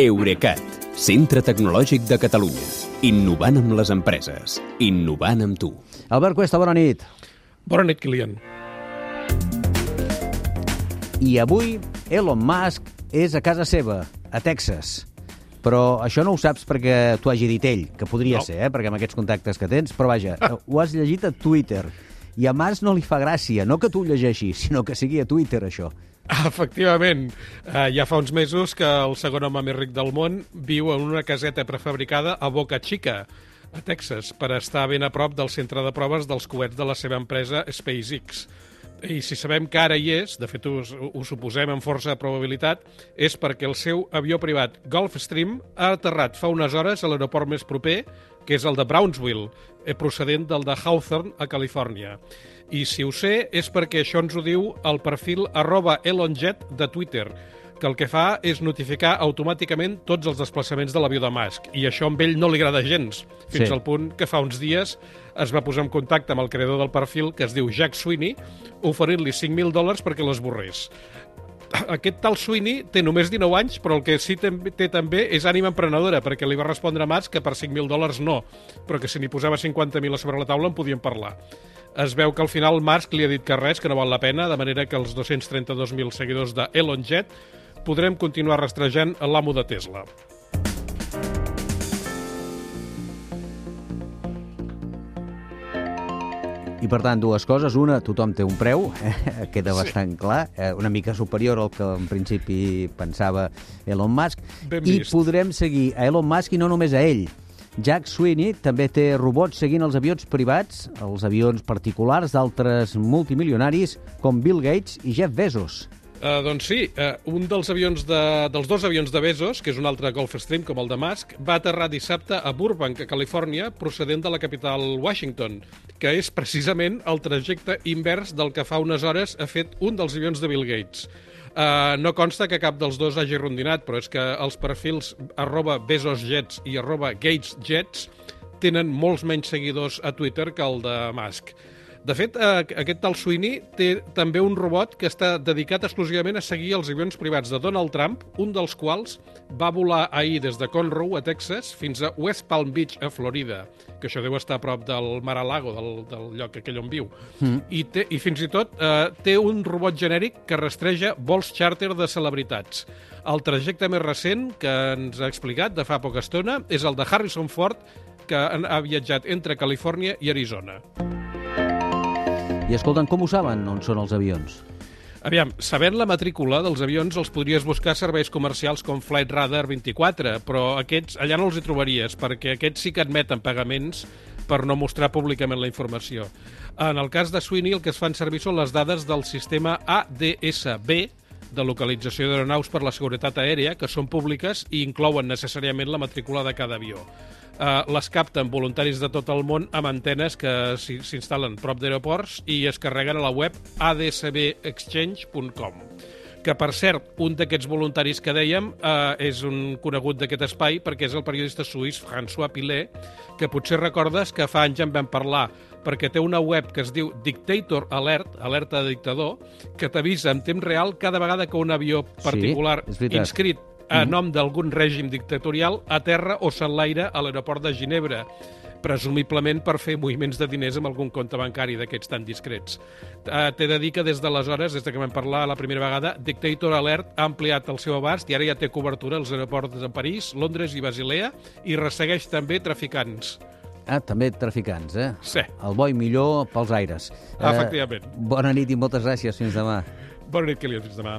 Eurecat, centre tecnològic de Catalunya. Innovant amb les empreses. Innovant amb tu. Albert Cuesta, bona nit. Bona nit, Kilian. I avui Elon Musk és a casa seva, a Texas. Però això no ho saps perquè t'ho hagi dit ell, que podria No. ser, eh? perquè amb aquests contactes que tens, però vaja, ho has llegit a Twitter. I a Musk no li fa gràcia, no que tu llegeixis, sinó que sigui a Twitter, això. Efectivament, eh, ja fa uns mesos que el segon home més ric del món viu en una caseta prefabricada a Boca Chica, a Texas, per estar ben a prop del centre de proves dels coets de la seva empresa SpaceX. I si sabem que ara hi és, de fet ho, ho suposem amb força probabilitat, és perquè el seu avió privat Gulfstream ha aterrat fa unes hores a l'aeroport més proper, que és el de Brownsville, eh, procedent del de Hawthorne, a Califòrnia. I si ho sé és perquè això ens ho diu el perfil arroba elonjet de Twitter, que el que fa és notificar automàticament tots els desplaçaments de l'avió de Musk. I això amb ell no li agrada gens, fins Sí. al punt que fa uns dies es va posar en contacte amb el creador del perfil, que es diu Jack Sweeney, oferint-li 5.000 dòlars perquè l'esborrés. Aquest tal Sweeney té només 19 anys, però el que sí té, té també és ànima emprenedora, perquè li va respondre a Musk que per 5.000 dòlars no, però que si n'hi posava 50.000 a sobre la taula en podien parlar. Es veu que al final Musk li ha dit que res, que no val la pena, de manera que els 232.000 seguidors de Jet podrem continuar rastrejant l'amo de Tesla. I per tant, dues coses. Una, tothom té un preu, eh? queda bastant clar, eh? una mica superior al que en principi pensava Elon Musk. Ben I vist. podrem seguir a Elon Musk i no només a ell. Jack Sweeney també té robots seguint els avions privats, els avions particulars d'altres multimilionaris com Bill Gates i Jeff Bezos. Uh, doncs sí, uh, un dels avions de, dels dos avions de Bezos, que és un altre Gulfstream com el de Musk, va aterrar dissabte a Burbank, a Califòrnia, procedent de la capital Washington, que és precisament el trajecte invers del que fa unes hores ha fet un dels avions de Bill Gates. Uh, no consta que cap dels dos hagi rondinat, però és que els perfils arroba BezosJets i arroba GatesJets tenen molts menys seguidors a Twitter que el de Musk. De fet, eh, aquest tal Sweeney té també un robot que està dedicat exclusivament a seguir els avions privats de Donald Trump, un dels quals va volar ahir des de Conroe, a Texas, fins a West Palm Beach, a Florida, que això deu estar a prop del Mar-a-Lago, del, del lloc aquell on viu. Mm. I, té, I fins i tot eh, té un robot genèric que rastreja vols xàrter de celebritats. El trajecte més recent que ens ha explicat de fa poca estona és el de Harrison Ford, que ha viatjat entre Califòrnia i Arizona. I escolten, com ho saben on són els avions? Aviam, sabent la matrícula dels avions els podries buscar serveis comercials com Flight Radar 24, però aquests allà no els hi trobaries, perquè aquests sí que admeten pagaments per no mostrar públicament la informació. En el cas de Sweeney, el que es fan servir són les dades del sistema ADSB, de localització d'aeronaus per la seguretat aèria, que són públiques i inclouen necessàriament la matrícula de cada avió. Uh, les capten voluntaris de tot el món amb antenes que s'instal·len prop d'aeroports i es carreguen a la web adsbexchange.com que, per cert, un d'aquests voluntaris que dèiem eh, és un conegut d'aquest espai perquè és el periodista suís François Pilet, que potser recordes que fa anys en vam parlar, perquè té una web que es diu Dictator Alert, alerta de dictador, que t'avisa en temps real cada vegada que un avió particular veritat. inscrit a nom d'algun règim dictatorial aterra o s'enlaira a l'aeroport de Ginebra presumiblement per fer moviments de diners amb algun compte bancari d'aquests tan discrets. Uh, T'he de dir que des d'aleshores, des de que vam parlar la primera vegada, Dictator Alert ha ampliat el seu abast i ara ja té cobertura als aeroports de París, Londres i Basilea i ressegueix també traficants. Ah, també traficants, eh? Sí. El bo i millor pels aires. Ah, efectivament. Eh, bona nit i moltes gràcies. Fins demà. Bona nit, Kilian. Fins demà.